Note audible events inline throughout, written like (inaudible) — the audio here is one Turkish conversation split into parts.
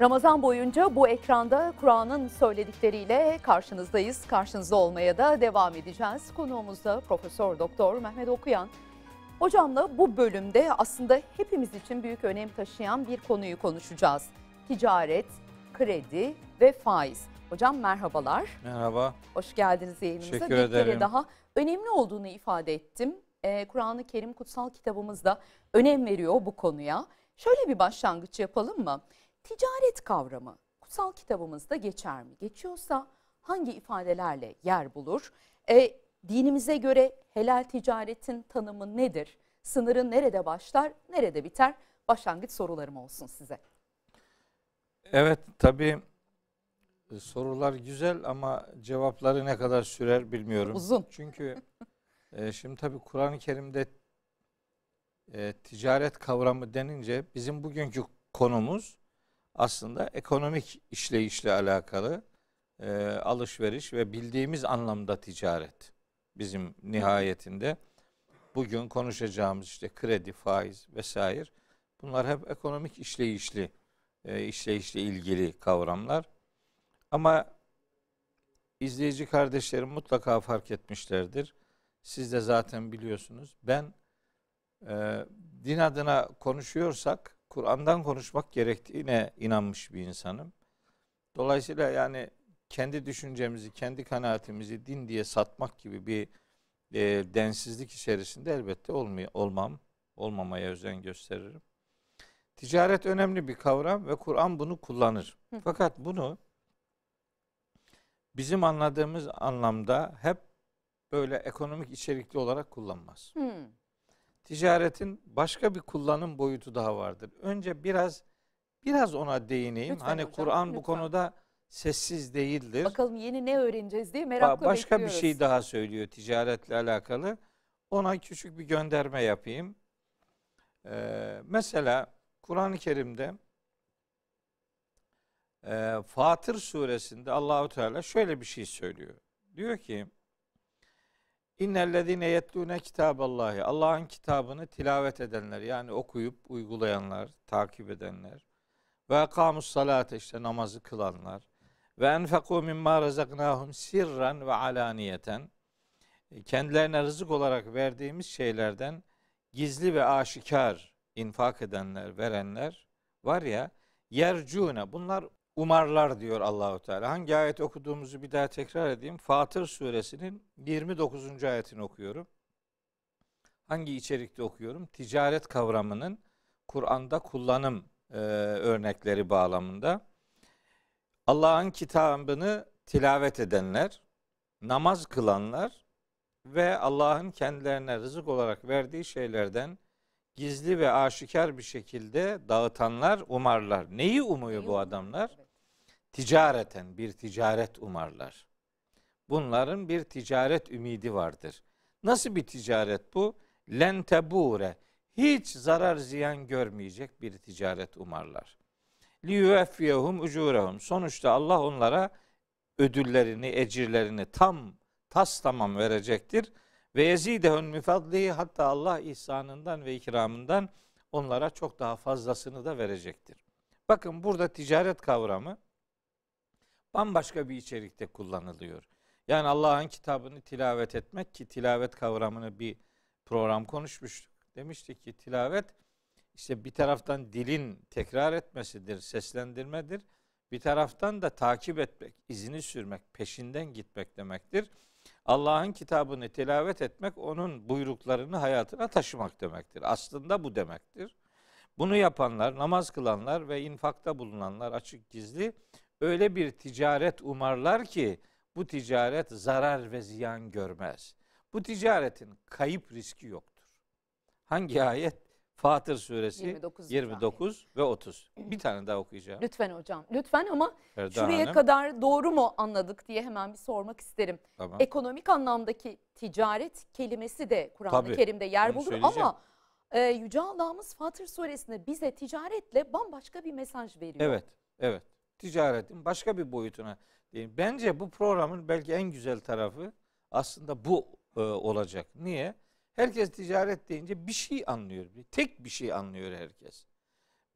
Ramazan boyunca bu ekranda Kur'an'ın söyledikleriyle karşınızdayız. Karşınızda olmaya da devam edeceğiz. Konuğumuz da Profesör Doktor Mehmet Okuyan. Hocamla bu bölümde aslında hepimiz için büyük önem taşıyan bir konuyu konuşacağız. Ticaret, kredi ve faiz. Hocam merhabalar. Merhaba. Hoş geldiniz yayınımıza. Teşekkür bir kere ederim. daha önemli olduğunu ifade ettim. Ee, Kur'an-ı Kerim kutsal kitabımızda önem veriyor bu konuya. Şöyle bir başlangıç yapalım mı? Ticaret kavramı kutsal kitabımızda geçer mi? Geçiyorsa hangi ifadelerle yer bulur? Ee, dinimize göre helal ticaretin tanımı nedir? Sınırı nerede başlar, nerede biter? Başlangıç sorularım olsun size. Evet tabii e, sorular güzel ama cevapları ne kadar sürer bilmiyorum. Uzun. (laughs) Çünkü e, şimdi tabii Kur'an-ı Kerim'de e, ticaret kavramı denince bizim bugünkü konumuz aslında ekonomik işleyişle alakalı e, alışveriş ve bildiğimiz anlamda ticaret. Bizim nihayetinde bugün konuşacağımız işte kredi, faiz vesaire bunlar hep ekonomik işleyişli e, işleyişle ilgili kavramlar. Ama izleyici kardeşlerim mutlaka fark etmişlerdir. Siz de zaten biliyorsunuz. Ben e, din adına konuşuyorsak Kur'an'dan konuşmak gerektiğine inanmış bir insanım. Dolayısıyla yani kendi düşüncemizi, kendi kanaatimizi din diye satmak gibi bir e, densizlik içerisinde elbette olmay olmam, olmamaya özen gösteririm. Ticaret önemli bir kavram ve Kur'an bunu kullanır. Fakat bunu bizim anladığımız anlamda hep böyle ekonomik içerikli olarak kullanmaz. Hmm. Ticaretin başka bir kullanım boyutu daha vardır. Önce biraz biraz ona değineyim. Lütfen hani Kur'an bu konuda sessiz değildir. Bakalım yeni ne öğreneceğiz diye Ba- merakla başka bekliyoruz. bir şey daha söylüyor ticaretle alakalı. Ona küçük bir gönderme yapayım. Ee, mesela Kur'an-ı Kerim'de e, Fatır suresinde Allahu Teala şöyle bir şey söylüyor. Diyor ki İnnellezine yetlûne kitaballahi Allah'ın kitabını tilavet edenler yani okuyup uygulayanlar, takip edenler ve akamus salate işte namazı kılanlar ve enfekû mimma razaknahum sirran ve alaniyeten kendilerine rızık olarak verdiğimiz şeylerden gizli ve aşikar infak edenler, verenler var ya yercune bunlar umarlar diyor Allahu Teala. Hangi ayet okuduğumuzu bir daha tekrar edeyim. Fatır suresinin 29. ayetini okuyorum. Hangi içerikte okuyorum? Ticaret kavramının Kur'an'da kullanım e, örnekleri bağlamında. Allah'ın kitabını tilavet edenler, namaz kılanlar ve Allah'ın kendilerine rızık olarak verdiği şeylerden gizli ve aşikar bir şekilde dağıtanlar umarlar. Neyi umuyor Neyi bu adamlar? Evet. Ticareten bir ticaret umarlar. Bunların bir ticaret ümidi vardır. Nasıl bir ticaret bu? Len tebure. Hiç zarar ziyan görmeyecek bir ticaret umarlar. Liyueffiyehum ucurehum. Sonuçta Allah onlara ödüllerini, ecirlerini tam tas tamam verecektir. Ve yezidehun mifadlihi hatta Allah ihsanından ve ikramından onlara çok daha fazlasını da verecektir. Bakın burada ticaret kavramı bambaşka bir içerikte kullanılıyor. Yani Allah'ın kitabını tilavet etmek ki tilavet kavramını bir program konuşmuştuk. Demiştik ki tilavet işte bir taraftan dilin tekrar etmesidir, seslendirmedir. Bir taraftan da takip etmek, izini sürmek, peşinden gitmek demektir. Allah'ın kitabını tilavet etmek, onun buyruklarını hayatına taşımak demektir. Aslında bu demektir. Bunu yapanlar, namaz kılanlar ve infakta bulunanlar açık gizli öyle bir ticaret umarlar ki bu ticaret zarar ve ziyan görmez. Bu ticaretin kayıp riski yoktur. Hangi ayet? Fatır suresi 29. 29, ve 30. Bir tane daha okuyacağım. Lütfen hocam. Lütfen ama Ferda şuraya Hanım. kadar doğru mu anladık diye hemen bir sormak isterim. Tamam. Ekonomik anlamdaki ticaret kelimesi de Kur'an-ı Kerim'de yer bulur ama e, Yüce Allah'ımız Fatır suresinde bize ticaretle bambaşka bir mesaj veriyor. Evet, evet. Ticaretin başka bir boyutuna. Bence bu programın belki en güzel tarafı aslında bu e, olacak. Niye? Herkes ticaret deyince bir şey anlıyor. Tek bir şey anlıyor herkes.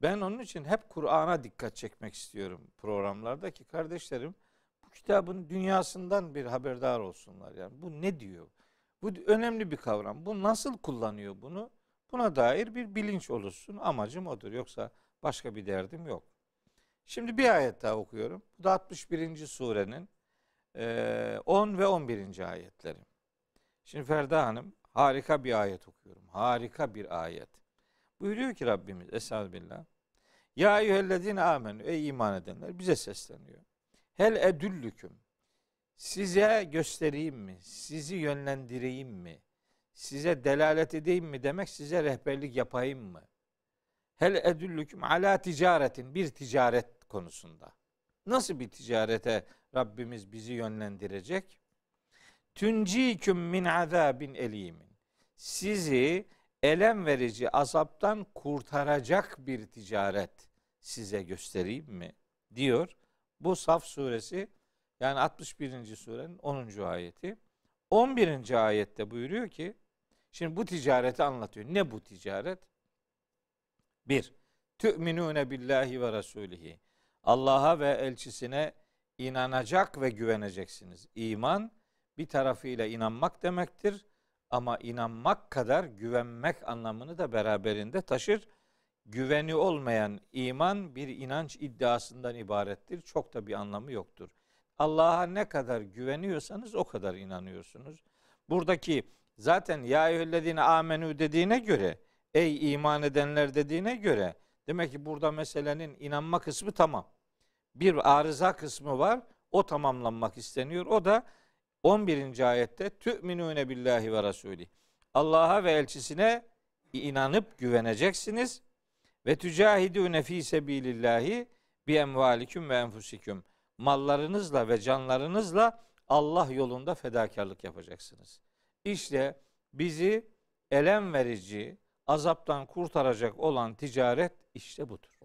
Ben onun için hep Kur'an'a dikkat çekmek istiyorum programlardaki kardeşlerim bu kitabın dünyasından bir haberdar olsunlar. Yani bu ne diyor? Bu önemli bir kavram. Bu nasıl kullanıyor bunu? Buna dair bir bilinç oluşsun. Amacım odur. Yoksa başka bir derdim yok. Şimdi bir ayet daha okuyorum. Bu da 61. surenin 10 ve 11. ayetleri. Şimdi Ferda Hanım harika bir ayet okuyorum. Harika bir ayet. Buyuruyor ki Rabbimiz Estağfirullah. Ya eyyühellezine amenü ey iman edenler bize sesleniyor. Hel edüllüküm size göstereyim mi? Sizi yönlendireyim mi? Size delalet edeyim mi demek size rehberlik yapayım mı? Hel edüllüküm ala ticaretin bir ticaret konusunda. Nasıl bir ticarete Rabbimiz bizi yönlendirecek? Tünciküm min azabin elimin. Sizi elem verici azaptan kurtaracak bir ticaret size göstereyim mi? diyor. Bu Saf suresi yani 61. surenin 10. ayeti. 11. ayette buyuruyor ki şimdi bu ticareti anlatıyor. Ne bu ticaret? Bir, tü'minûne billahi ve rasulihi. Allah'a ve elçisine inanacak ve güveneceksiniz. İman bir tarafıyla inanmak demektir ama inanmak kadar güvenmek anlamını da beraberinde taşır. Güveni olmayan iman bir inanç iddiasından ibarettir. Çok da bir anlamı yoktur. Allah'a ne kadar güveniyorsanız o kadar inanıyorsunuz. Buradaki zaten ya eyyühellezine amenü dediğine göre ey iman edenler dediğine göre demek ki burada meselenin inanma kısmı tamam. Bir arıza kısmı var. O tamamlanmak isteniyor. O da 11. ayette tü'minûne billahi ve rasulih. Allah'a ve elçisine inanıp güveneceksiniz ve tücahidûne fî sebilillahi bi emvalikum ve enfusikum. Mallarınızla ve canlarınızla Allah yolunda fedakarlık yapacaksınız. İşte bizi elem verici, azaptan kurtaracak olan ticaret işte budur.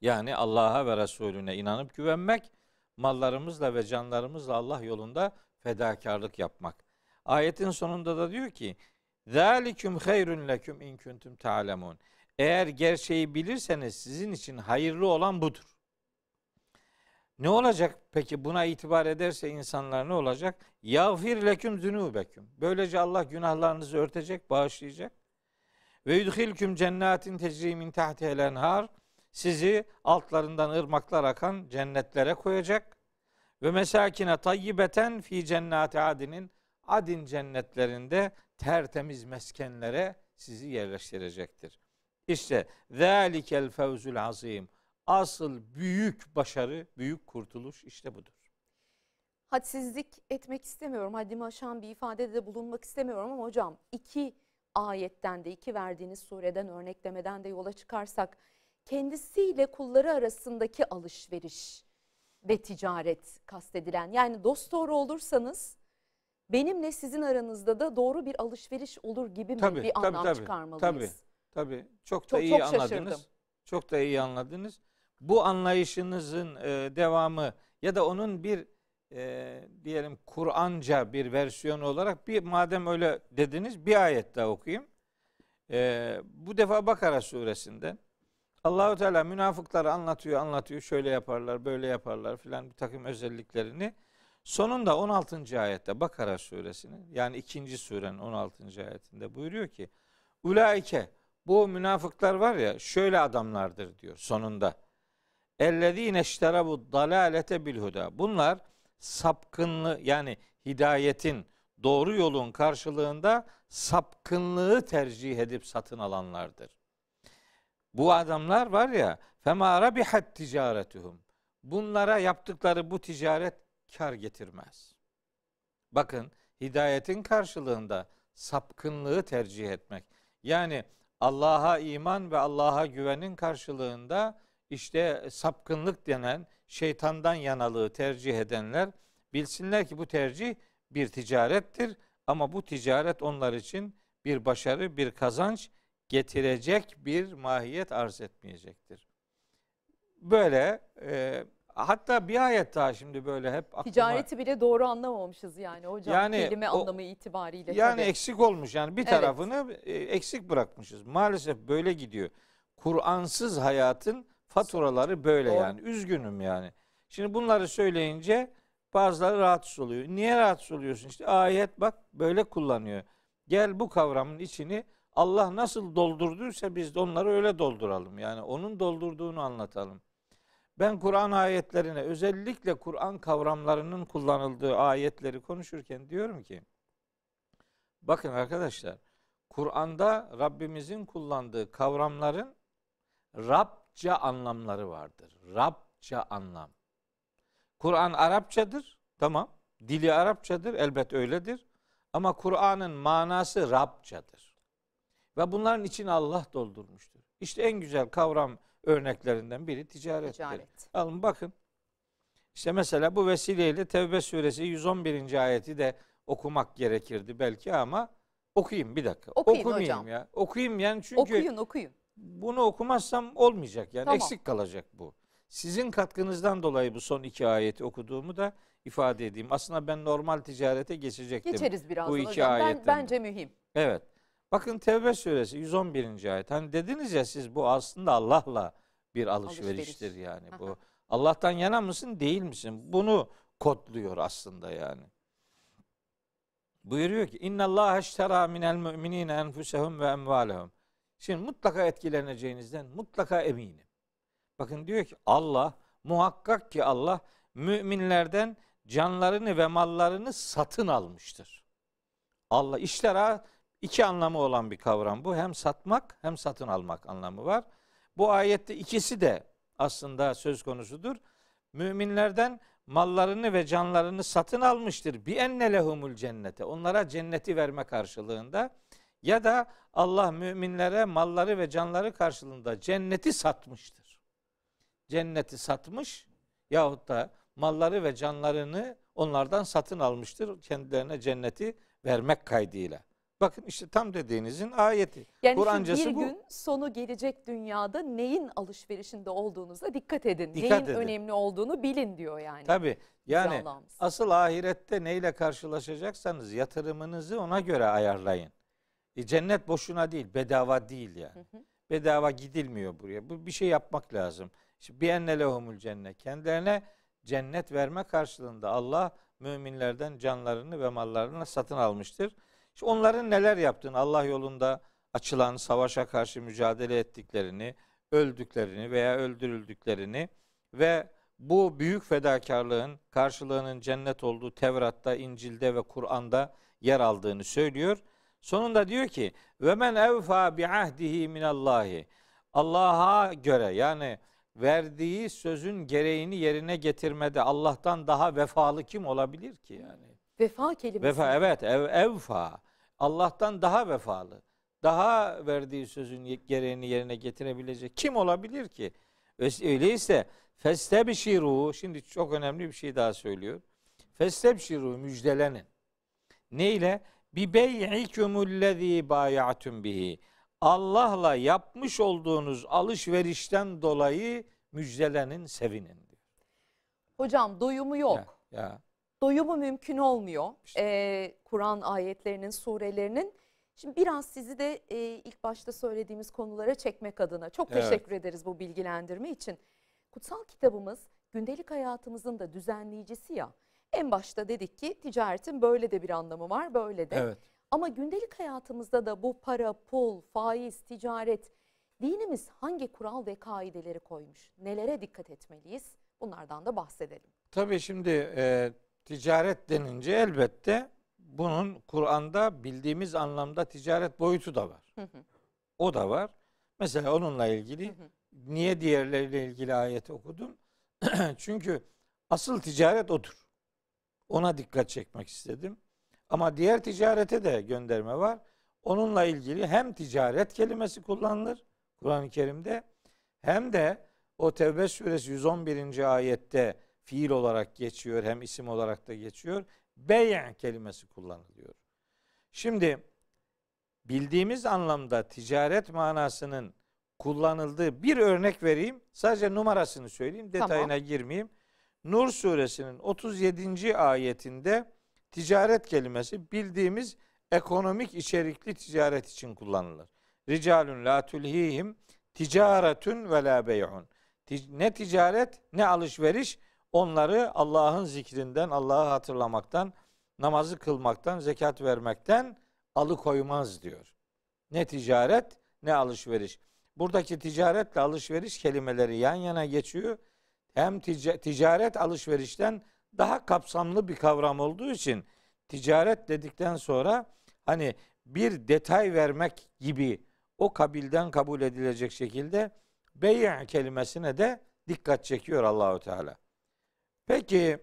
Yani Allah'a ve Resulüne inanıp güvenmek, mallarımızla ve canlarımızla Allah yolunda fedakarlık yapmak. Ayetin sonunda da diyor ki: "Zalikum hayrun leküm in kuntum ta'lemun." Eğer gerçeği bilirseniz sizin için hayırlı olan budur. Ne olacak peki buna itibar ederse insanlar ne olacak? Yağfir leküm zünubeküm. Böylece Allah günahlarınızı örtecek, bağışlayacak. Ve yudhilküm cennetin tecri min tahtihel. Sizi altlarından ırmaklar akan cennetlere koyacak. Ve mesakine tayyibeten fi cennati adinin adin cennetlerinde tertemiz meskenlere sizi yerleştirecektir. İşte zalikel fevzul azim. Asıl büyük başarı, büyük kurtuluş işte budur. Hadsizlik etmek istemiyorum. Haddimi aşan bir ifadede de bulunmak istemiyorum ama hocam iki ayetten de iki verdiğiniz sureden örneklemeden de yola çıkarsak kendisiyle kulları arasındaki alışveriş ve ticaret kastedilen yani dost doğru olursanız benimle sizin aranızda da doğru bir alışveriş olur gibi mi Tabii, bir tabii, anlam tabii, çıkarmalıyız? Tabii çok da Çok- iyi çok anladınız. şaşırdım. Çok da iyi anladınız. Bu anlayışınızın e, devamı ya da onun bir e, diyelim Kur'anca bir versiyonu olarak bir madem öyle dediniz bir ayet daha okuyayım. E, bu defa Bakara suresinden Allahu Teala münafıkları anlatıyor, anlatıyor. Şöyle yaparlar, böyle yaparlar filan bir takım özelliklerini. Sonunda 16. ayette Bakara suresinin yani ikinci surenin 16. ayetinde buyuruyor ki Ulaike bu münafıklar var ya şöyle adamlardır diyor sonunda. Ellezine işterabu dalalete bil huda. Bunlar sapkınlığı yani hidayetin doğru yolun karşılığında sapkınlığı tercih edip satın alanlardır. Bu adamlar var ya fema rabihat ticaretuhum. Bunlara yaptıkları bu ticaret kar getirmez. Bakın hidayetin karşılığında sapkınlığı tercih etmek. Yani Allah'a iman ve Allah'a güvenin karşılığında işte sapkınlık denen şeytandan yanalığı tercih edenler bilsinler ki bu tercih bir ticarettir ama bu ticaret onlar için bir başarı, bir kazanç getirecek bir mahiyet arz etmeyecektir. Böyle e, hatta bir ayet daha şimdi böyle hep aklıma Ticareti bile doğru anlamamışız yani hocam Yani kelime o- anlamı itibariyle. Yani tabii. eksik olmuş yani bir Evet. tarafını e, eksik bırakmışız. Maalesef böyle gidiyor. Kur'ansız hayatın faturaları böyle Doğru. yani. Üzgünüm yani. Şimdi bunları söyleyince bazıları rahatsız oluyor. Niye rahatsız oluyorsun? İşte ayet bak böyle kullanıyor. Gel bu kavramın içini Allah nasıl doldurduysa biz de onları öyle dolduralım. Yani onun doldurduğunu anlatalım. Ben Kur'an ayetlerine özellikle Kur'an kavramlarının kullanıldığı ayetleri konuşurken diyorum ki bakın arkadaşlar Kur'an'da Rabbimizin kullandığı kavramların Rabça anlamları vardır. Rabça anlam. Kur'an Arapçadır. Tamam. Dili Arapçadır. Elbet öyledir. Ama Kur'an'ın manası Rabçadır. Ve bunların içine Allah doldurmuştur. İşte en güzel kavram örneklerinden biri ticarettir. Ticaret. Alın bakın. İşte mesela bu vesileyle Tevbe suresi 111. ayeti de okumak gerekirdi belki ama okuyayım bir dakika. Okuyun Okumayayım hocam. ya. Okuyayım yani çünkü Okuyun okuyun. Bunu okumazsam olmayacak yani Tamam. eksik kalacak bu. Sizin katkınızdan dolayı bu son iki ayeti okuduğumu da ifade edeyim. Aslında ben normal ticarete geçecektim. Geçeriz birazdan bu iki hocam. Ben, ayetten. bence mühim. Evet. Bakın Tevbe suresi 111. ayet. Hani dediniz ya siz bu aslında Allah'la bir alışveriştir Alışveriş. yani Aha. bu. Allah'tan yana mısın değil misin? Bunu kodluyor aslında yani. Buyuruyor ki İnna Allah eştera minel müminine enfusehum ve emvalehum. Şimdi mutlaka etkileneceğinizden mutlaka eminim. Bakın diyor ki Allah muhakkak ki Allah müminlerden canlarını ve mallarını satın almıştır. Allah işlera iki anlamı olan bir kavram bu. Hem satmak hem satın almak anlamı var. Bu ayette ikisi de aslında söz konusudur. Müminlerden mallarını ve canlarını satın almıştır. Bi enne lehumul cennete. Onlara cenneti verme karşılığında ya da Allah müminlere malları ve canları karşılığında cenneti satmıştır. Cenneti satmış yahut da malları ve canlarını onlardan satın almıştır. Kendilerine cenneti vermek kaydıyla. Bakın işte tam dediğinizin ayeti. Yani Kur'ancası bir bu. gün sonu gelecek dünyada neyin alışverişinde olduğunuza dikkat edin. Dikkat neyin edin. önemli olduğunu bilin diyor yani. Tabi yani asıl ahirette neyle karşılaşacaksanız yatırımınızı ona göre ayarlayın. E, cennet boşuna değil, bedava değil yani. Hı hı. Bedava gidilmiyor buraya. Bu bir şey yapmak lazım. İşte bir enne lehumul cennet. Kendilerine cennet verme karşılığında Allah müminlerden canlarını ve mallarını satın almıştır. İşte onların neler yaptığını, Allah yolunda açılan savaşa karşı mücadele ettiklerini, öldüklerini veya öldürüldüklerini ve bu büyük fedakarlığın karşılığının cennet olduğu Tevrat'ta, İncil'de ve Kur'an'da yer aldığını söylüyor. Sonunda diyor ki ve men evfa bi ahdihi minallahi. Allah'a göre yani verdiği sözün gereğini yerine getirmede Allah'tan daha vefalı kim olabilir ki yani? Vefa kelimesi. Vefa evet ev, evfa. Allah'tan daha vefalı. Daha verdiği sözün gereğini yerine getirebilecek kim olabilir ki? Öyleyse festebşiru şimdi çok önemli bir şey daha söylüyor. Festebşiru müjdelenin. Neyle? Bi bey'ikumullezî bâya'tum bihi. Allah'la yapmış olduğunuz alışverişten dolayı müjdelenin, sevinin diyor. Hocam doyumu yok. Ya, ya. Doyumu mümkün olmuyor. İşte. Ee, Kur'an ayetlerinin, surelerinin. Şimdi biraz sizi de e, ilk başta söylediğimiz konulara çekmek adına çok Evet. teşekkür ederiz bu bilgilendirme için. Kutsal kitabımız gündelik hayatımızın da düzenleyicisi ya. En başta dedik ki ticaretin böyle de bir anlamı var, böyle de. Evet. Ama gündelik hayatımızda da bu para, pul, faiz, ticaret dinimiz hangi kural ve kaideleri koymuş? Nelere dikkat etmeliyiz? Bunlardan da bahsedelim. Tabii şimdi e, ticaret denince elbette bunun Kur'an'da bildiğimiz anlamda ticaret boyutu da var. Hı hı. O da var. Mesela onunla ilgili Hı hı. niye diğerleriyle ilgili ayeti okudum? (clears throat) Çünkü asıl ticaret odur. Ona dikkat çekmek istedim. Ama diğer ticarete de gönderme var. Onunla ilgili hem ticaret kelimesi kullanılır Kur'an-ı Kerim'de hem de o Tevbe suresi 111. ayette fiil olarak geçiyor hem isim olarak da geçiyor. Bey' kelimesi kullanılıyor. Şimdi bildiğimiz anlamda ticaret manasının kullanıldığı bir örnek vereyim. Sadece numarasını söyleyeyim. Tamam. Detayına girmeyeyim. Nur suresinin 37. ayetinde ticaret kelimesi bildiğimiz ekonomik içerikli ticaret için kullanılır. Ricalun la tulhihim ticaretun ve la bey'un. Ne ticaret ne alışveriş onları Allah'ın zikrinden, Allah'ı hatırlamaktan, namazı kılmaktan, zekat vermekten alıkoymaz diyor. Ne ticaret ne alışveriş. Buradaki ticaretle alışveriş kelimeleri yan yana geçiyor. Hem tica- ticaret alışverişten daha kapsamlı bir kavram olduğu için ticaret dedikten sonra hani bir detay vermek gibi o kabilden kabul edilecek şekilde bey' kelimesine de dikkat çekiyor Allahu Teala. Peki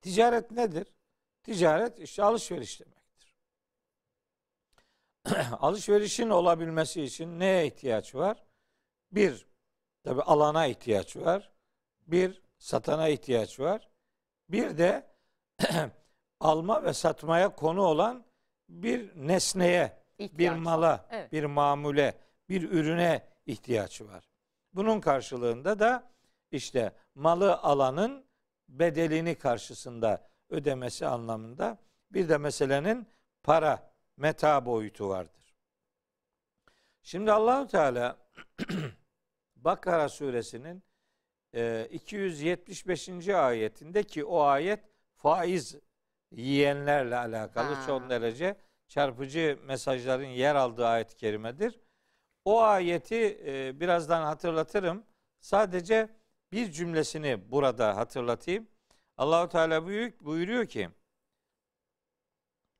ticaret nedir? Ticaret işte alışveriş demektir. (clears throat) Alışverişin olabilmesi için neye ihtiyaç var? Bir, tabi alana ihtiyaç var. Bir, satana ihtiyaç var. Bir de (clears throat) alma ve satmaya konu olan bir nesneye, bir İhtiyaç var. mala, Evet. bir mamule, bir ürüne ihtiyaç var. Bunun karşılığında da işte malı alanın bedelini karşısında ödemesi anlamında bir de meselenin para, meta boyutu vardır. Şimdi Allahu Teala (clears throat) Bakara suresinin e, 275. ayetinde ki o ayet faiz yiyenlerle alakalı Ha. son derece çarpıcı mesajların yer aldığı ayet-i kerimedir. O ayeti e, birazdan hatırlatırım. Sadece bir cümlesini burada hatırlatayım. Allahu Teala büyük buyuruyor ki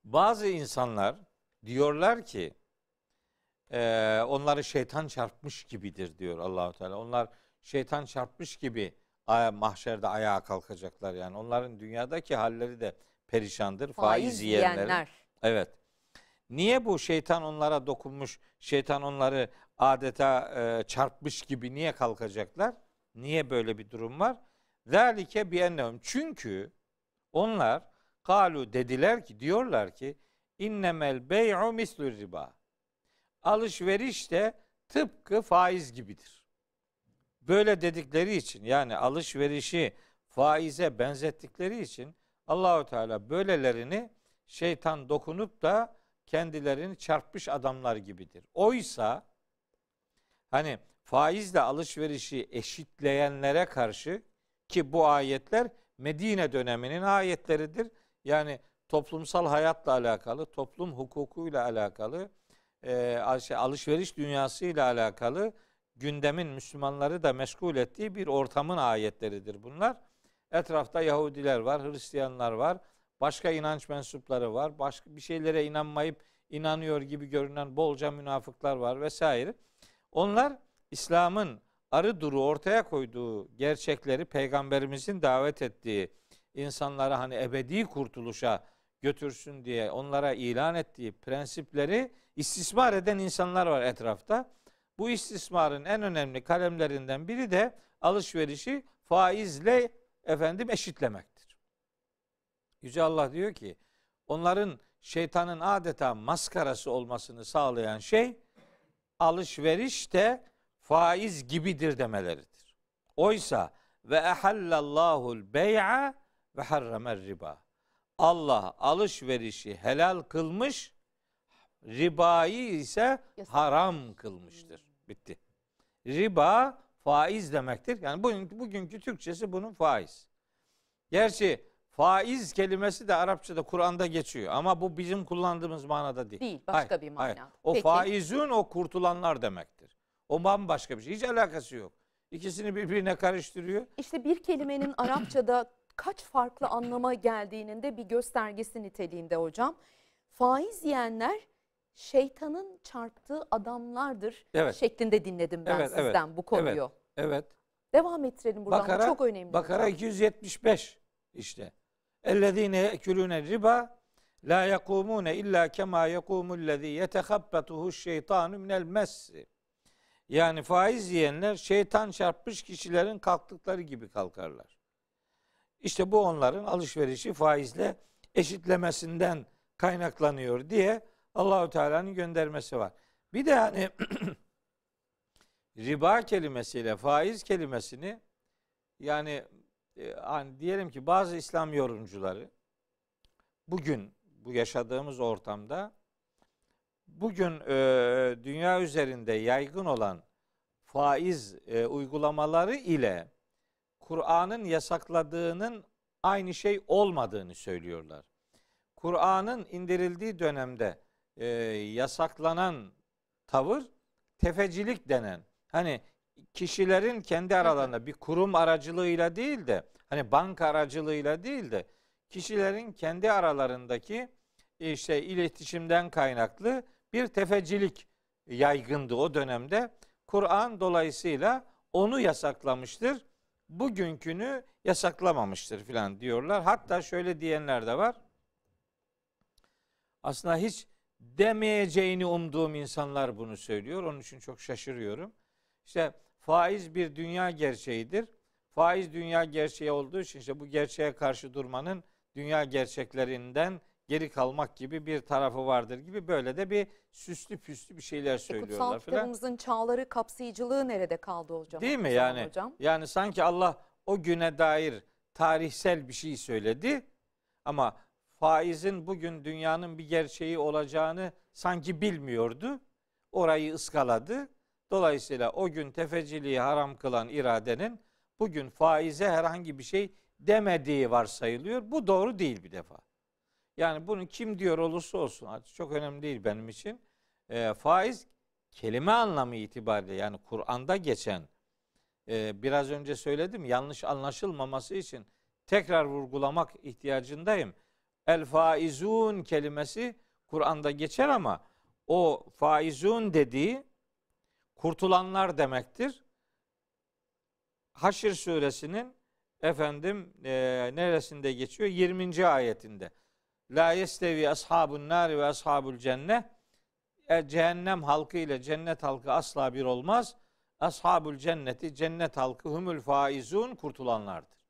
bazı insanlar diyorlar ki e, onları şeytan çarpmış gibidir diyor Allahu Teala. Onlar şeytan çarpmış gibi mahşerde ayağa kalkacaklar yani. Onların dünyadaki halleri de perişandır. Faiz, Faiz yiyenler. Evet. Niye bu şeytan onlara dokunmuş, şeytan onları adeta e, çarpmış gibi niye kalkacaklar? Niye böyle bir durum var? Zalike bi ennehum. Çünkü onlar kalu dediler ki diyorlar ki innemel bey'u mislu riba. Alışveriş de tıpkı faiz gibidir. Böyle dedikleri için yani alışverişi faize benzettikleri için Allahu Teala böylelerini şeytan dokunup da kendilerini çarpmış adamlar gibidir. Oysa hani faizle alışverişi eşitleyenlere karşı ki bu ayetler Medine döneminin ayetleridir. Yani toplumsal hayatla alakalı, toplum hukukuyla alakalı, e, alışveriş dünyasıyla alakalı gündemin Müslümanları da meşgul ettiği bir ortamın ayetleridir bunlar. Etrafta Yahudiler var, Hristiyanlar var, başka inanç mensupları var, başka bir şeylere inanmayıp inanıyor gibi görünen bolca münafıklar var vesaire. Onlar İslam'ın arı duru ortaya koyduğu gerçekleri peygamberimizin davet ettiği insanlara hani ebedi kurtuluşa götürsün diye onlara ilan ettiği prensipleri istismar eden insanlar var etrafta. Bu istismarın en önemli kalemlerinden biri de alışverişi faizle efendim eşitlemektir. Yüce Allah diyor ki onların şeytanın adeta maskarası olmasını sağlayan şey alışveriş de faiz gibidir demeleridir. Oysa ve ehallallahul bey'a ve harramer riba. Allah alışverişi helal kılmış, ribayı ise haram kılmıştır. Bitti. Riba faiz demektir. Yani bugün, bugünkü Türkçesi bunun faiz. Gerçi faiz kelimesi de Arapçada Kur'an'da geçiyor ama bu bizim kullandığımız manada değil. Değil, başka bir hayır. manada. O Peki. faizün o kurtulanlar demektir. O bambaşka bir şey. Hiç alakası yok. İkisini birbirine karıştırıyor. İşte bir kelimenin Arapçada kaç farklı anlama geldiğinin de bir göstergesi niteliğinde hocam. Faiz yiyenler şeytanın çarptığı adamlardır Evet. şeklinde dinledim ben Evet, evet, sizden bu konuyu. Evet. Devam ettirelim buradan. Bakara, bu çok önemli. Bakara hocam. 275 işte. Ellezine yekulune riba la yekumune illa kema yekumul yetehabbetuhu şeytanu minel messi. Yani faiz yiyenler şeytan çarpmış kişilerin kalktıkları gibi kalkarlar. İşte bu onların alışverişi faizle eşitlemesinden kaynaklanıyor diye Allahu Teala'nın göndermesi var. Bir de hani (clears throat) riba kelimesiyle faiz kelimesini yani e, hani diyelim ki bazı İslam yorumcuları bugün bu yaşadığımız ortamda bugün e, dünya üzerinde yaygın olan faiz e, uygulamaları ile Kur'an'ın yasakladığının aynı şey olmadığını söylüyorlar. Kur'an'ın indirildiği dönemde e, yasaklanan tavır tefecilik denen. Hani kişilerin kendi aralarında bir kurum aracılığıyla değil de hani banka aracılığıyla değil de kişilerin kendi aralarındaki işte iletişimden kaynaklı bir tefecilik yaygındı o dönemde. Kur'an dolayısıyla onu yasaklamıştır. Bugünkünü yasaklamamıştır filan diyorlar. Hatta şöyle diyenler de var. Aslında hiç demeyeceğini umduğum insanlar bunu söylüyor. Onun için çok şaşırıyorum. İşte faiz bir dünya gerçeğidir. Faiz dünya gerçeği olduğu için işte bu gerçeğe karşı durmanın dünya gerçeklerinden geri kalmak gibi bir tarafı vardır gibi böyle de bir süslü püslü bir şeyler E, söylüyorlar kutsal falan. kitabımızın çağları kapsayıcılığı nerede kaldı hocam? Değil mi yani? Hocam? Yani sanki Allah o güne dair tarihsel bir şey söyledi ama faizin bugün dünyanın bir gerçeği olacağını sanki bilmiyordu. Orayı ıskaladı. Dolayısıyla o gün tefeciliği haram kılan iradenin bugün faize herhangi bir şey demediği varsayılıyor. Bu doğru değil bir defa. Yani bunu kim diyor olursa olsun artık çok önemli değil benim için. E, faiz kelime anlamı itibariyle yani Kur'an'da geçen e, biraz önce söyledim yanlış anlaşılmaması için tekrar vurgulamak ihtiyacındayım. El faizun kelimesi Kur'an'da geçer ama o faizun dediği kurtulanlar demektir. Haşr suresinin efendim e, neresinde geçiyor? 20. ayetinde. La yestevi ashabun nari ve ashabul cennet. E, cehennem halkı ile cennet halkı asla bir olmaz. Ashabul cenneti cennet halkı humul faizun kurtulanlardır.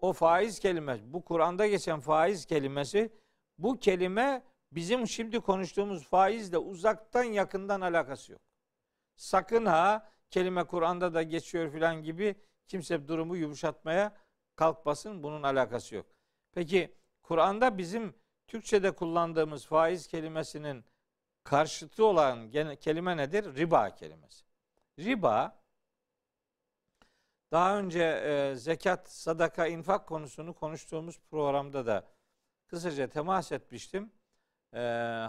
O faiz kelimesi, bu Kur'an'da geçen faiz kelimesi, bu kelime bizim şimdi konuştuğumuz faizle uzaktan yakından alakası yok. Sakın ha kelime Kur'an'da da geçiyor filan gibi kimse durumu yumuşatmaya kalkmasın. Bunun alakası yok. Peki Kur'an'da bizim Türkçe'de kullandığımız faiz kelimesinin karşıtı olan kelime nedir? Riba kelimesi. Riba daha önce e, zekat, sadaka, infak konusunu konuştuğumuz programda da kısaca temas etmiştim. E,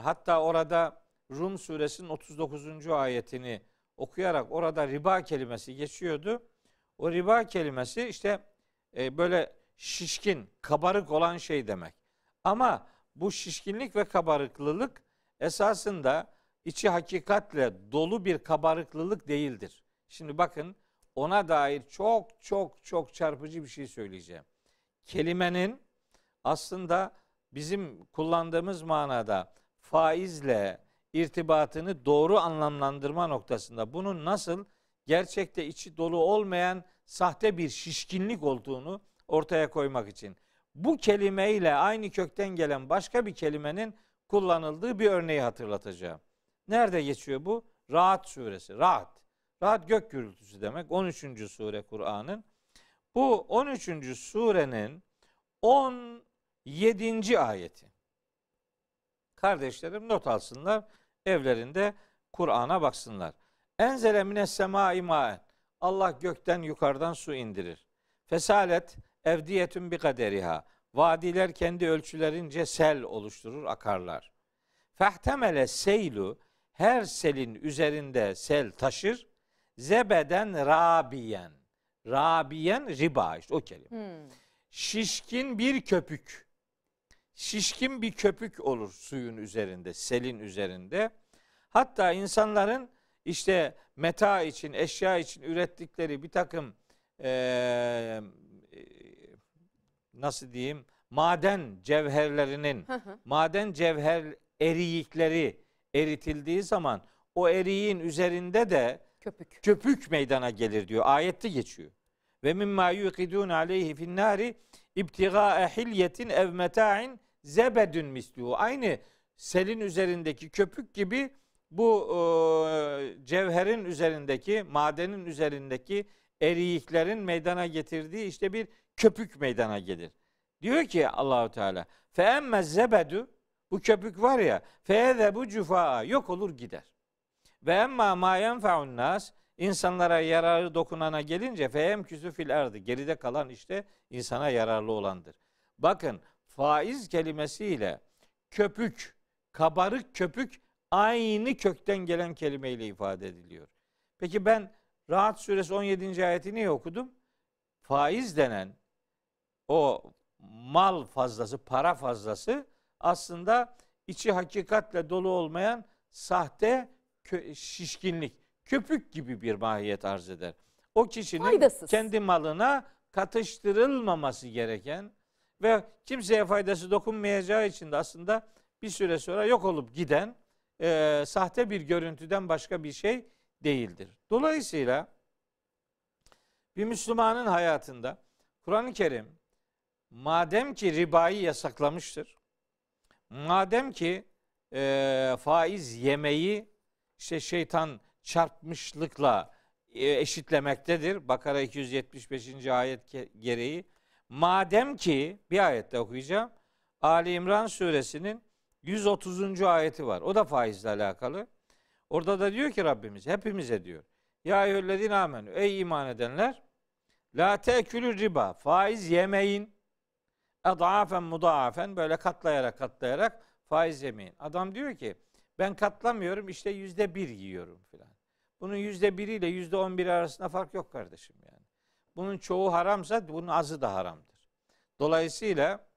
hatta orada Rum suresinin 39. ayetini okuyarak orada riba kelimesi geçiyordu. O riba kelimesi işte e, böyle şişkin, kabarık olan şey demek. Ama bu şişkinlik ve kabarıklılık esasında içi hakikatle dolu bir kabarıklılık değildir. Şimdi bakın ona dair çok çok çok çarpıcı bir şey söyleyeceğim. Kelimenin aslında bizim kullandığımız manada faizle irtibatını doğru anlamlandırma noktasında bunun nasıl gerçekte içi dolu olmayan sahte bir şişkinlik olduğunu ortaya koymak için. Bu kelimeyle aynı kökten gelen başka bir kelimenin kullanıldığı bir örneği hatırlatacağım. Nerede geçiyor bu? Rahat suresi. Rahat. Rahat gök gürültüsü demek. 13. sure Kur'an'ın. Bu 13. surenin 17. ayeti. Kardeşlerim not alsınlar. Evlerinde Kur'an'a baksınlar. Enzele mines semai maen. Allah gökten yukarıdan su indirir. Fesalet evdiyetün bi kaderiha. Vadiler kendi ölçülerince sel oluşturur, akarlar. Fehtemele seylu her selin üzerinde sel taşır. Zebeden rabiyen. Rabiyen riba işte o kelime. Hmm. Şişkin bir köpük. Şişkin bir köpük olur suyun üzerinde, selin üzerinde. Hatta insanların işte meta için, eşya için ürettikleri bir takım eee, nasıl diyeyim maden cevherlerinin Hı hı. maden cevher eriyikleri eritildiği zaman o eriğin üzerinde de Köpük. köpük meydana gelir diyor. Ayette geçiyor. Ve mimma yuqidun aleyhi fin nari ibtigaa hilyetin ev meta'in zebedün misluhu. Aynı selin üzerindeki köpük gibi bu e, cevherin üzerindeki, madenin üzerindeki eriyiklerin meydana getirdiği işte bir köpük meydana gelir. Diyor ki Allahu Teala fe emme zebedu bu köpük var ya fe bu cufaa yok olur gider. Ve emma ma yenfa'un nas insanlara yararı dokunana gelince feyem küsü fil erdi. Geride kalan işte insana yararlı olandır. Bakın faiz kelimesiyle köpük, kabarık köpük aynı kökten gelen kelimeyle ifade ediliyor. Peki ben Rahat suresi 17. ayeti niye okudum? Faiz denen o mal fazlası, para fazlası aslında içi hakikatle dolu olmayan sahte şişkinlik, köpük gibi bir mahiyet arz eder. O kişinin Faydasız. kendi malına katıştırılmaması gereken ve kimseye faydası dokunmayacağı için de aslında bir süre sonra yok olup giden e, sahte bir görüntüden başka bir şey değildir. Dolayısıyla bir Müslümanın hayatında Kur'an-ı Kerim madem ki ribayı yasaklamıştır, madem ki e, faiz yemeyi işte şeytan çarpmışlıkla e, eşitlemektedir. Bakara 275. ayet gereği. Madem ki bir ayette okuyacağım. Ali İmran suresinin 130. ayeti var. O da faizle alakalı. Orada da diyor ki Rabbimiz hepimize diyor. Ya eyyühellezine amenü ey iman edenler la teekülü riba faiz yemeyin. Adafen mudaafen böyle katlayarak katlayarak faiz yemeyin. Adam diyor ki ben katlamıyorum işte yüzde bir yiyorum filan. Bunun yüzde biriyle yüzde on biri arasında fark yok kardeşim yani. Bunun çoğu haramsa bunun azı da haramdır. Dolayısıyla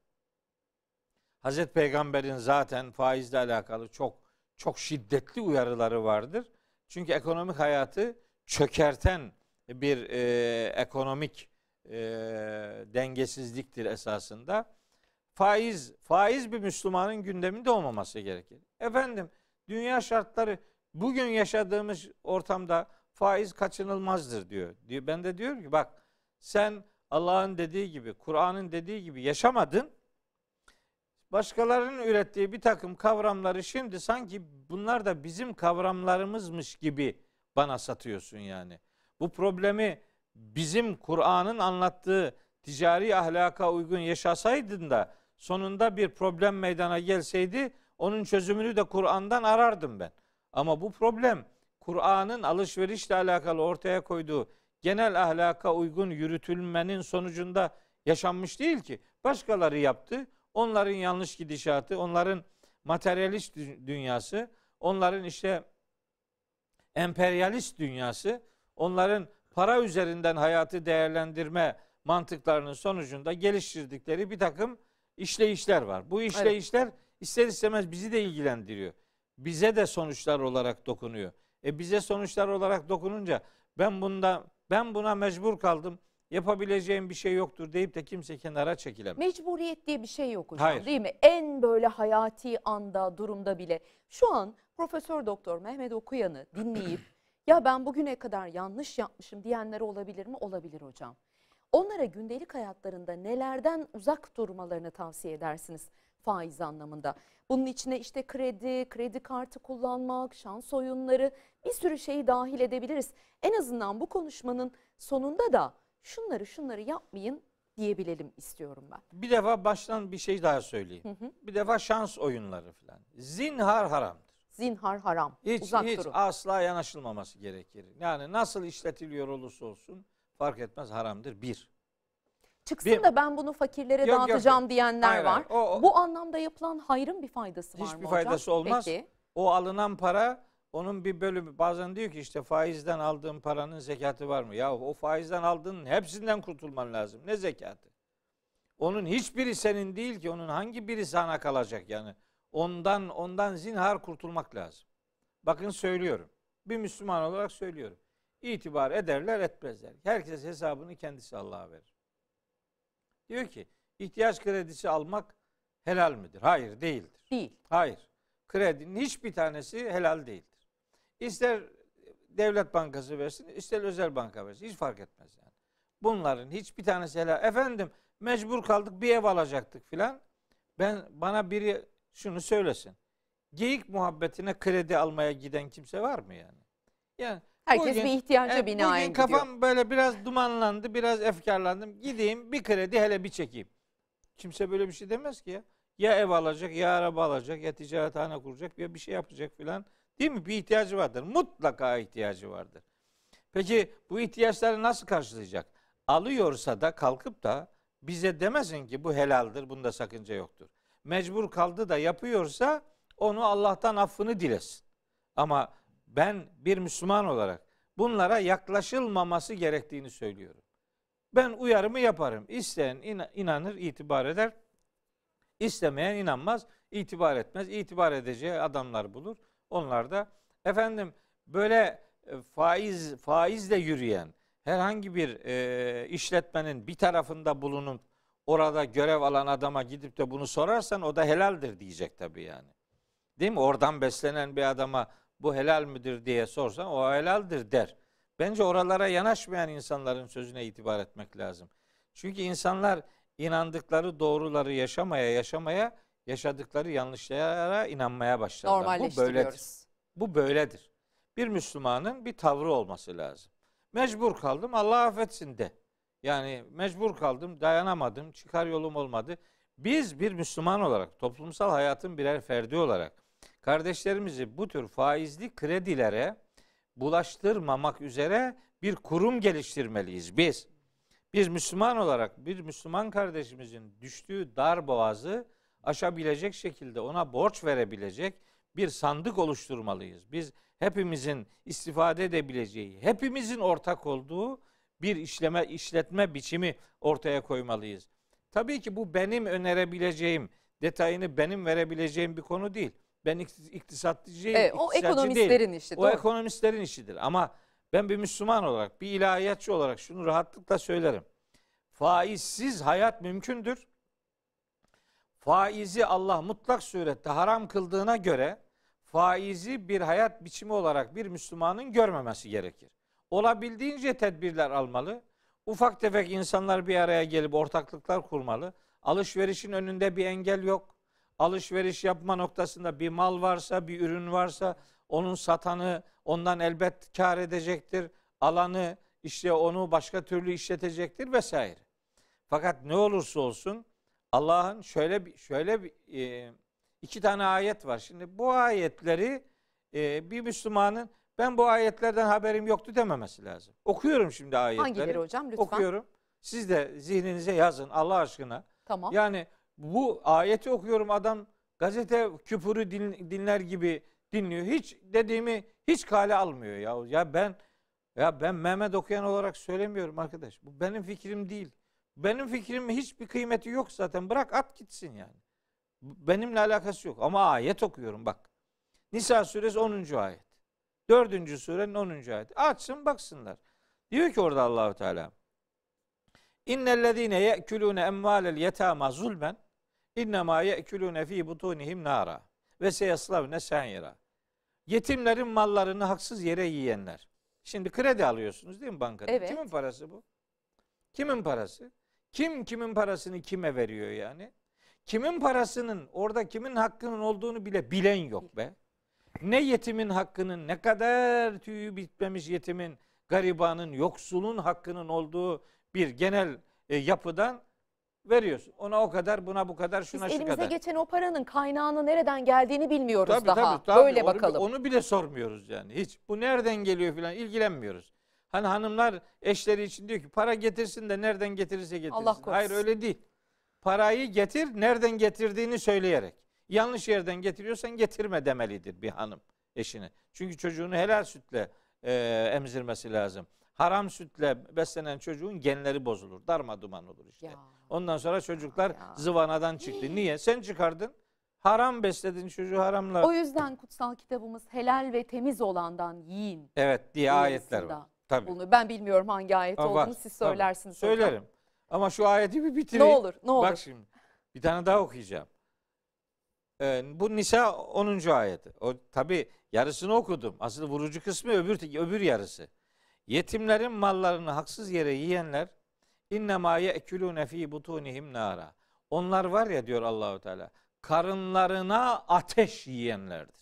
Hazreti Peygamber'in zaten faizle alakalı çok çok şiddetli uyarıları vardır. Çünkü ekonomik hayatı çökerten bir e, ekonomik e, dengesizliktir esasında. Faiz faiz bir Müslümanın gündeminde olmaması gerekir. Efendim dünya şartları bugün yaşadığımız ortamda faiz kaçınılmazdır diyor. Ben de diyorum ki bak sen Allah'ın dediği gibi, Kur'an'ın dediği gibi yaşamadın. Başkalarının ürettiği bir takım kavramları şimdi sanki bunlar da bizim kavramlarımızmış gibi bana satıyorsun yani. Bu problemi bizim Kur'an'ın anlattığı ticari ahlaka uygun yaşasaydın da sonunda bir problem meydana gelseydi onun çözümünü de Kur'an'dan arardım ben. Ama bu problem Kur'an'ın alışverişle alakalı ortaya koyduğu genel ahlaka uygun yürütülmenin sonucunda yaşanmış değil ki. Başkaları yaptı. Onların yanlış gidişatı, onların materyalist dü- dünyası, onların işte emperyalist dünyası, onların para üzerinden hayatı değerlendirme mantıklarının sonucunda geliştirdikleri bir takım işleyişler var. Bu işleyişler ister istemez bizi de ilgilendiriyor. Bize de sonuçlar olarak dokunuyor. E bize sonuçlar olarak dokununca ben bunda ben buna mecbur kaldım. Yapabileceğim bir şey yoktur deyip de kimse kenara çekilemez. Mecburiyet diye bir şey yok hocam Hayır. değil mi? En böyle hayati anda, durumda bile. Şu an Profesör Doktor Mehmet Okuyan'ı dinleyip (clears throat) ya ben bugüne kadar yanlış yapmışım diyenler olabilir mi? Olabilir hocam. Onlara gündelik hayatlarında nelerden uzak durmalarını tavsiye edersiniz faiz anlamında? Bunun içine işte kredi, kredi kartı kullanmak, şans oyunları bir sürü şeyi dahil edebiliriz. En azından bu konuşmanın sonunda da şunları şunları yapmayın diyebilelim istiyorum ben. Bir defa baştan bir şey daha söyleyeyim. Hı hı. Bir defa şans oyunları falan. Zinhar haramdır. Zinhar haram. Hiç Uzak hiç durun. asla yanaşılmaması gerekir. Yani nasıl işletiliyor olursa olsun fark etmez haramdır. Bir. Çıksın bir- da ben bunu fakirlere Yok, dağıtacağım yok. diyenler Hayır, var. O- o- Bu anlamda yapılan hayrın bir faydası var mı Hiçbir hocam? faydası olmaz. Peki. O alınan para onun bir bölümü bazen diyor ki işte faizden aldığın paranın zekatı var mı? Ya o faizden aldığın hepsinden kurtulman lazım. Ne zekatı? Onun hiçbiri senin değil ki. Onun hangi biri sana kalacak yani? Ondan ondan zinhar kurtulmak lazım. Bakın söylüyorum. Bir Müslüman olarak söylüyorum. İtibar ederler etmezler. Herkes hesabını kendisi Allah'a verir. Diyor ki ihtiyaç kredisi almak helal midir? Hayır değildir. Değil. Hayır. Kredinin hiçbir tanesi helal değildir. İster devlet bankası versin, ister özel banka versin. Hiç fark etmez yani. Bunların hiçbir tanesi helal. Efendim mecbur kaldık bir ev alacaktık filan. Ben bana biri şunu söylesin. Geyik muhabbetine kredi almaya giden kimse var mı yani? Yani Herkes bugün- bir ihtiyaca e, binaen bugün gidiyor. kafam böyle biraz dumanlandı, biraz efkarlandım. Gideyim bir kredi hele bir çekeyim. Kimse böyle bir şey demez ki ya. Ya ev alacak, ya araba alacak, ya ticarethane kuracak, ya bir şey yapacak filan. Değil mi? Bir ihtiyacı vardır. Mutlaka ihtiyacı vardır. Peki bu ihtiyaçları nasıl karşılayacak? Alıyorsa da kalkıp da bize demesin ki bu helaldir, bunda sakınca yoktur. Mecbur kaldı da yapıyorsa onu Allah'tan affını dilesin. Ama ben bir Müslüman olarak bunlara yaklaşılmaması gerektiğini söylüyorum. Ben uyarımı yaparım. İsteyen inanır, itibar eder. İstemeyen inanmaz, itibar etmez. İtibar edeceği adamlar bulur. Onlar da efendim böyle e, faiz faizle yürüyen herhangi bir e, işletmenin bir tarafında bulunup orada görev alan adama gidip de bunu sorarsan o da helaldir diyecek tabii yani. Değil mi? Oradan beslenen bir adama bu helal midir diye sorsan o helaldir der. Bence oralara yanaşmayan insanların sözüne itibar etmek lazım. Çünkü insanlar inandıkları doğruları yaşamaya yaşamaya yaşadıkları yanlışlara inanmaya başlarlar. Bu böyledir. Bu böyledir. Bir Müslümanın bir tavrı olması lazım. Mecbur kaldım Allah affetsin de. Yani mecbur kaldım dayanamadım çıkar yolum olmadı. Biz bir Müslüman olarak toplumsal hayatın birer ferdi olarak kardeşlerimizi bu tür faizli kredilere bulaştırmamak üzere bir kurum geliştirmeliyiz biz. Biz Müslüman olarak bir Müslüman kardeşimizin düştüğü dar boğazı aşabilecek şekilde ona borç verebilecek bir sandık oluşturmalıyız. Biz hepimizin istifade edebileceği, hepimizin ortak olduğu bir işleme işletme biçimi ortaya koymalıyız. Tabii ki bu benim önerebileceğim, detayını benim verebileceğim bir konu değil. Ben iktisatçıyım, evet, o ekonomistlerin değil. işi. O doğru. ekonomistlerin işidir. Ama ben bir Müslüman olarak, bir ilahiyatçı olarak şunu rahatlıkla söylerim. Faizsiz hayat mümkündür. Faizi Allah mutlak surette haram kıldığına göre faizi bir hayat biçimi olarak bir Müslümanın görmemesi gerekir. Olabildiğince tedbirler almalı. Ufak tefek insanlar bir araya gelip ortaklıklar kurmalı. Alışverişin önünde bir engel yok. Alışveriş yapma noktasında bir mal varsa, bir ürün varsa onun satanı ondan elbet kar edecektir. Alanı işte onu başka türlü işletecektir vesaire. Fakat ne olursa olsun Allah'ın şöyle bir şöyle bir e, iki tane ayet var. Şimdi bu ayetleri e, bir Müslümanın ben bu ayetlerden haberim yoktu dememesi lazım. Okuyorum şimdi ayetleri. Hangileri hocam lütfen? Okuyorum. Siz de zihninize yazın Allah aşkına. Tamam. Yani bu ayeti okuyorum adam gazete küpürü dinler gibi dinliyor. Hiç dediğimi hiç kale almıyor ya. Ya ben ya ben Mehmet okuyan olarak söylemiyorum arkadaş. Bu benim fikrim değil. Benim fikrim hiçbir kıymeti yok zaten. Bırak at gitsin yani. Benimle alakası yok. Ama ayet okuyorum bak. Nisa suresi 10. ayet. 4. surenin 10. ayet. Açsın baksınlar. Diyor ki orada Allahu Teala. İnnellezine ye'kulune emvalel yetama zulmen innema ye'kulune fi butunihim nara ve seyaslavne sa'ira. Yetimlerin mallarını haksız yere yiyenler. Şimdi kredi alıyorsunuz değil mi bankada? Evet. Kimin parası bu? Kimin parası? Kim kimin parasını kime veriyor yani? Kimin parasının orada kimin hakkının olduğunu bile bilen yok be. Ne yetimin hakkının ne kadar tüyü bitmemiş yetimin, garibanın, yoksulun hakkının olduğu bir genel e, yapıdan veriyorsun. Ona o kadar, buna bu kadar, şuna Biz şu elimize kadar. geçen o paranın kaynağının nereden geldiğini bilmiyoruz tabii, daha. Tabii, tabii. Böyle onu, bakalım. Onu bile sormuyoruz yani. Hiç bu nereden geliyor falan ilgilenmiyoruz. Hani hanımlar eşleri için diyor ki para getirsin de nereden getirirse getirsin. Allah korusun. Hayır öyle değil. Parayı getir nereden getirdiğini söyleyerek. Yanlış yerden getiriyorsan getirme demelidir bir hanım eşine. Çünkü çocuğunu helal sütle e, emzirmesi lazım. Haram sütle beslenen çocuğun genleri bozulur. Darma duman olur işte. Ya. Ondan sonra çocuklar ya. zıvanadan çıktı. Niye? Sen çıkardın. Haram besledin çocuğu haramla. O yüzden kutsal kitabımız helal ve temiz olandan yiyin. Evet diye ayetler var. Tabii. Bunu ben bilmiyorum hangi ayet ha, olduğunu siz söylersiniz. Tabii. Söylerim. Ama şu ayeti bir bitireyim. Ne olur, ne olur. Bak şimdi. Bir tane daha okuyacağım. Ee, bu Nisa 10. ayeti. O tabi yarısını okudum. Asıl vurucu kısmı öbür öbür yarısı. Yetimlerin mallarını haksız yere yiyenler innema ye'kulune fi butunihim nara. Onlar var ya diyor Allahu Teala. Karınlarına ateş yiyenlerdir.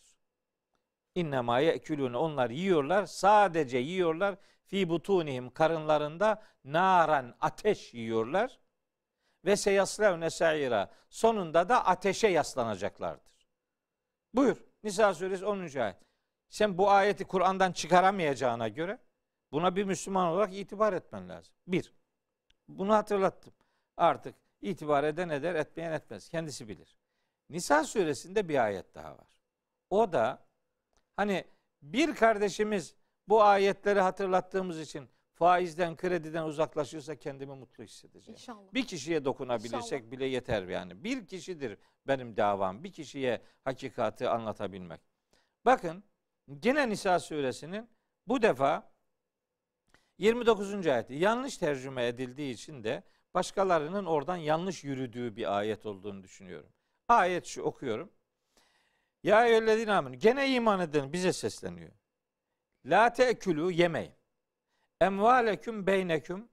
İnnema ye'kulune onlar yiyorlar. Sadece yiyorlar fi butunihim karınlarında naran ateş yiyorlar ve seyaslevne sa'ira sonunda da ateşe yaslanacaklardır. Buyur Nisa suresi 10. ayet. Sen bu ayeti Kur'an'dan çıkaramayacağına göre Buna bir Müslüman olarak itibar etmen lazım. Bir, bunu hatırlattım. Artık itibar eden eder, etmeyen etmez. Kendisi bilir. Nisa suresinde bir ayet daha var. O da hani bir kardeşimiz bu ayetleri hatırlattığımız için faizden, krediden uzaklaşırsa kendimi mutlu hissedeceğim. İnşallah. Bir kişiye dokunabilirsek İnşallah. bile yeter yani. Bir kişidir benim davam. Bir kişiye hakikati anlatabilmek. Bakın gene Nisa suresinin bu defa 29. ayeti yanlış tercüme edildiği için de başkalarının oradan yanlış yürüdüğü bir ayet olduğunu düşünüyorum. Ayet şu okuyorum. Ya eyyühellezine amenu. Gene iman eden bize sesleniyor. La te'külü yemeyin. Emvaleküm beyneküm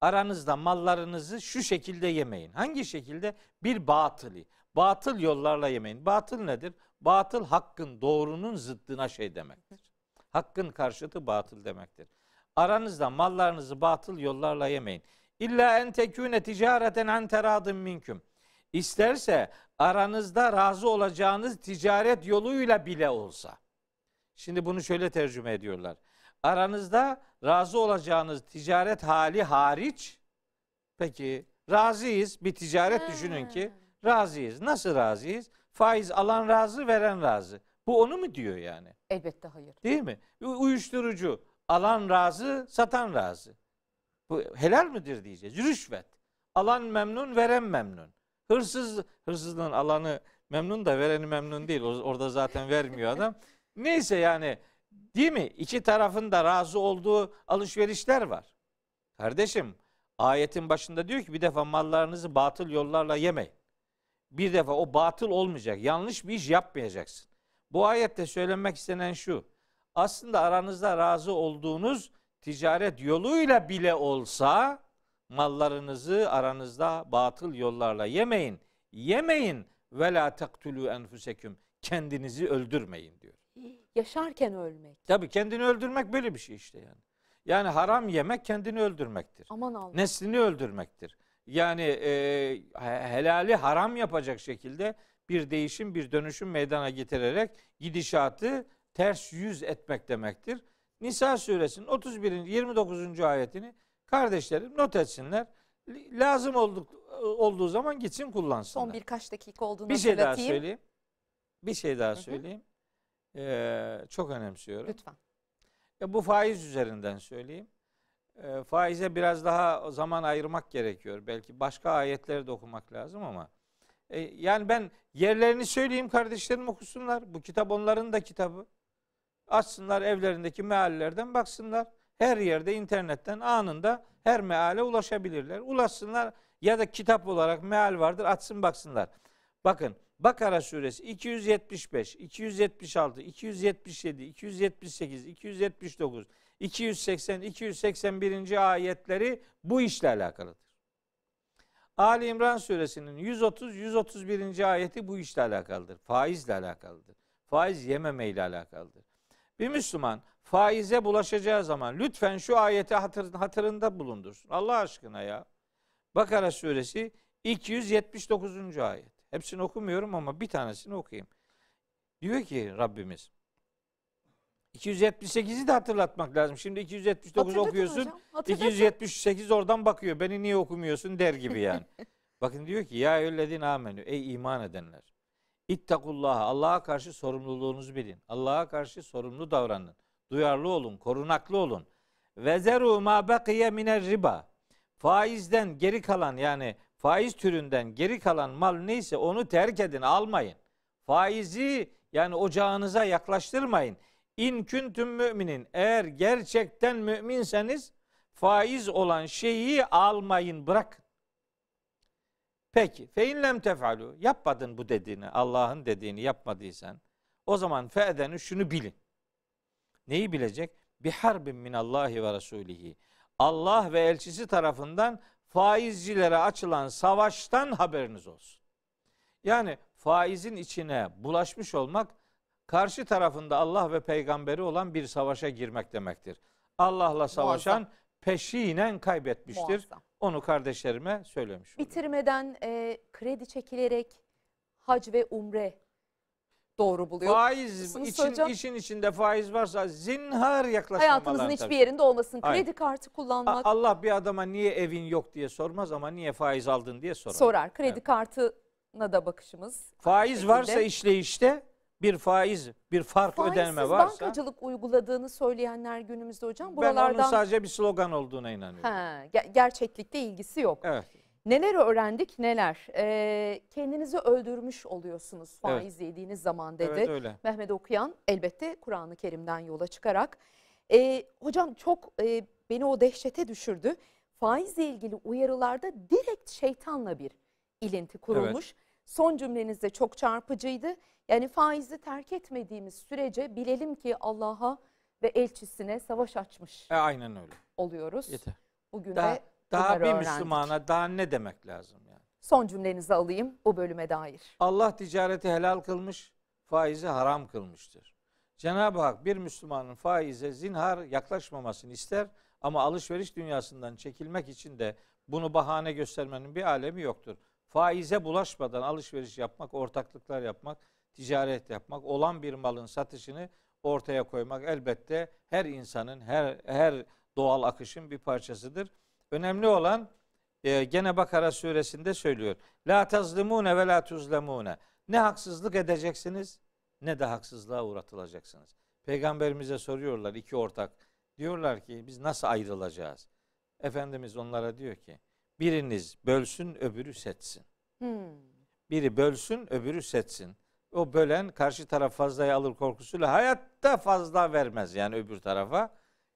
aranızda mallarınızı şu şekilde yemeyin. Hangi şekilde? Bir batılı. Batıl yollarla yemeyin. Batıl nedir? Batıl hakkın, doğrunun zıddına şey demektir. Hakkın karşıtı batıl demektir. Aranızda mallarınızı batıl yollarla yemeyin. İlla en tekune ticareten an teradın minküm. İsterse aranızda razı olacağınız ticaret yoluyla bile olsa. Şimdi bunu şöyle tercüme ediyorlar. Aranızda razı olacağınız ticaret hali hariç peki razıyız bir ticaret düşünün ki razıyız. Nasıl razıyız? Faiz alan razı, veren razı. Bu onu mu diyor yani? Elbette hayır. Değil mi? Uyuşturucu alan razı, satan razı. Bu helal midir diyeceğiz. Rüşvet. Alan memnun, veren memnun. Hırsız, hırsızlığın alanı memnun da vereni memnun değil. Orada zaten vermiyor adam. (laughs) Neyse yani değil mi? İki tarafın da razı olduğu alışverişler var. Kardeşim ayetin başında diyor ki bir defa mallarınızı batıl yollarla yemeyin. Bir defa o batıl olmayacak. Yanlış bir iş yapmayacaksın. Bu ayette söylenmek istenen şu. Aslında aranızda razı olduğunuz ticaret yoluyla bile olsa mallarınızı aranızda batıl yollarla yemeyin. Yemeyin ve la taktulu enfuseküm. Kendinizi öldürmeyin diyor. Yaşarken ölmek. Tabii kendini öldürmek böyle bir şey işte yani. Yani haram yemek kendini öldürmektir. Aman Allah. Neslini öldürmektir. Yani e, he- helali haram yapacak şekilde bir değişim, bir dönüşüm meydana getirerek gidişatı ters yüz etmek demektir. Nisa suresinin 31. 29. ayetini kardeşlerim not etsinler. Lazım olduk, olduğu zaman gitsin kullansınlar. Son birkaç dakika olduğunu bir şey daha söyleyeyim. Bir şey daha söyleyeyim. Ee, çok önemsiyorum. Lütfen. Ya bu faiz üzerinden söyleyeyim. E, faize biraz daha zaman ayırmak gerekiyor. Belki başka ayetleri de okumak lazım ama. e, yani ben yerlerini söyleyeyim kardeşlerim okusunlar. Bu kitap onların da kitabı. Açsınlar evlerindeki meallerden baksınlar. Her yerde internetten anında her meale ulaşabilirler. Ulaşsınlar ya da kitap olarak meal vardır açsın baksınlar. Bakın Bakara suresi 275, 276, 277, 278, 279, 280, 281. ayetleri bu işle alakalıdır. Ali İmran suresinin 130, 131. ayeti bu işle alakalıdır. Faizle alakalıdır. Faiz yememe ile alakalıdır. Bir Müslüman faize bulaşacağı zaman lütfen şu ayeti hatır, hatırında bulundursun. Allah aşkına ya. Bakara suresi 279. ayet. Hepsini okumuyorum ama bir tanesini okuyayım. Diyor ki Rabbimiz 278'i de hatırlatmak lazım. Şimdi 279 Hatırlatın okuyorsun. hocam, hatırlatın. 278 oradan bakıyor. Beni niye okumuyorsun der gibi yani. (laughs) Bakın diyor ki ya eyyühellezine amenü ey iman edenler. İttakullaha Allah'a karşı sorumluluğunuzu bilin. Allah'a karşı sorumlu davranın. Duyarlı olun, korunaklı olun. Ve zeru ma bakiye miner riba. Faizden geri kalan yani faiz türünden geri kalan mal neyse onu terk edin, almayın. Faizi yani ocağınıza yaklaştırmayın. İn küntüm müminin. Eğer gerçekten müminseniz faiz olan şeyi almayın, bırakın. Peki, fe in lem tefalu. Yapmadın bu dediğini, Allah'ın dediğini yapmadıysan, o zaman fe'denu şunu bilin. Neyi bilecek? Bir harbin min Allahi ve Resulihi. Allah ve elçisi tarafından faizcilere açılan savaştan haberiniz olsun. Yani faizin içine bulaşmış olmak karşı tarafında Allah ve peygamberi olan bir savaşa girmek demektir. Allah'la savaşan Muazzam. peşinen kaybetmiştir. Muazzam. Onu kardeşlerime söylemiş. Bitirmeden e, kredi çekilerek hac ve umre doğru buluyor. Faiz Musunuz için, hocam? işin içinde faiz varsa zinhar yaklaşmamalar. Hayatınızın hiçbir yerinde olmasın. Kredi kartı kullanmak Allah bir adama niye evin yok diye sormaz ama niye faiz aldın diye sorar. sorar. Kredi Evet. kartına da bakışımız. Faiz varsa işleyişte bir faiz, bir fark Faizsiz ödenme varsa bankacılık uyguladığını söyleyenler günümüzde hocam ben onun buralardan sadece bir slogan olduğuna inanıyorum. ha, ge- gerçeklikte ilgisi yok. Evet. Neler öğrendik neler. Ee, kendinizi öldürmüş oluyorsunuz faiz yediğiniz zaman dedi. Evet öyle. Mehmet Okuyan elbette Kur'an-ı Kerim'den yola çıkarak. Ee, hocam çok e, beni o dehşete düşürdü. Faizle ilgili uyarılarda direkt şeytanla bir ilinti kurulmuş. Son cümleniz de çok çarpıcıydı. Yani faizi terk etmediğimiz sürece bilelim ki Allah'a ve elçisine savaş açmış E, aynen öyle. oluyoruz. Yeter. Bugün Daha, de daha bir öğrendik. Müslümana daha ne demek lazım yani? Son cümlenizi alayım bu bölüme dair. Allah ticareti helal kılmış, faizi haram kılmıştır. Cenab-ı Hak bir Müslümanın faize zinhar yaklaşmamasını ister ama alışveriş dünyasından çekilmek için de bunu bahane göstermenin bir alemi yoktur. Faize bulaşmadan alışveriş yapmak, ortaklıklar yapmak, ticaret yapmak, olan bir malın satışını ortaya koymak elbette her insanın, her her doğal akışın bir parçasıdır. Önemli olan e, gene Bakara suresinde söylüyor. La tazlimune ve la tuzlemune. Ne haksızlık edeceksiniz ne de haksızlığa uğratılacaksınız. Peygamberimize soruyorlar iki ortak. Diyorlar ki biz nasıl ayrılacağız? Efendimiz onlara diyor ki biriniz bölsün öbürü setsin. Hmm. Biri bölsün öbürü setsin. O bölen karşı taraf fazlayı alır korkusuyla hayatta fazla vermez yani öbür tarafa.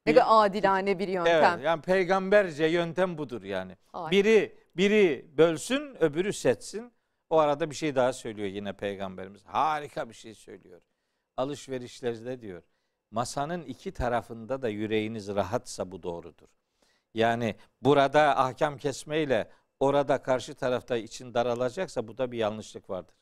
Ne kadar adilane bir yöntem. Evet, yani peygamberce yöntem budur yani. Harika. Biri biri bölsün, öbürü setsin. O arada bir şey daha söylüyor yine peygamberimiz. Harika bir şey söylüyor. Alışverişlerde diyor. Masanın iki tarafında da yüreğiniz rahatsa bu doğrudur. Yani burada ahkam kesmeyle orada karşı tarafta için daralacaksa bu da bir yanlışlık vardır.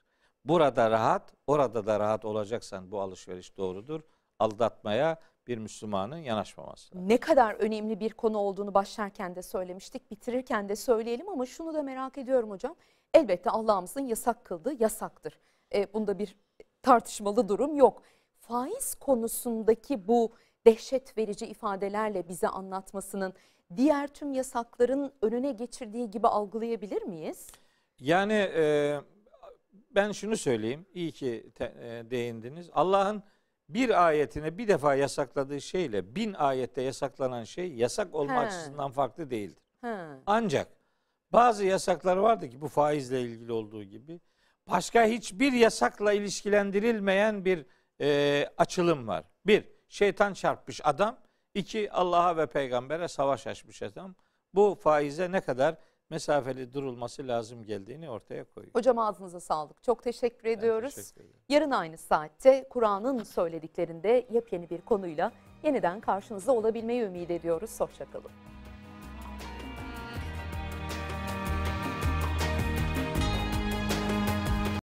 Burada rahat, orada da rahat olacaksan bu alışveriş doğrudur. Aldatmaya bir Müslümanın yanaşmaması. lazım. Ne kadar önemli bir konu olduğunu başlarken de söylemiştik, bitirirken de söyleyelim ama şunu da merak ediyorum hocam. Elbette Allah'ımızın yasak kıldığı yasaktır. E, bunda bir tartışmalı durum yok. Faiz konusundaki bu dehşet verici ifadelerle bize anlatmasının diğer tüm yasakların önüne geçirdiği gibi algılayabilir miyiz? Yani e, ben şunu söyleyeyim. İyi ki te- e, değindiniz. Allah'ın bir ayetine bir defa yasakladığı şeyle bin ayette yasaklanan şey yasak olma He. açısından farklı değildir. Ha. Ancak bazı yasaklar vardı ki bu faizle ilgili olduğu gibi başka hiçbir yasakla ilişkilendirilmeyen bir e, açılım var. Bir, şeytan çarpmış adam. İki, Allah'a ve peygambere savaş açmış adam. Bu faize ne kadar mesafeli durulması lazım geldiğini ortaya koyuyor. Hocam ağzınıza sağlık. Çok teşekkür Ben ediyoruz. teşekkür. Yarın aynı saatte Kur'an'ın söylediklerinde yepyeni bir konuyla yeniden karşınızda olabilmeyi ümit ediyoruz. Hoşçakalın.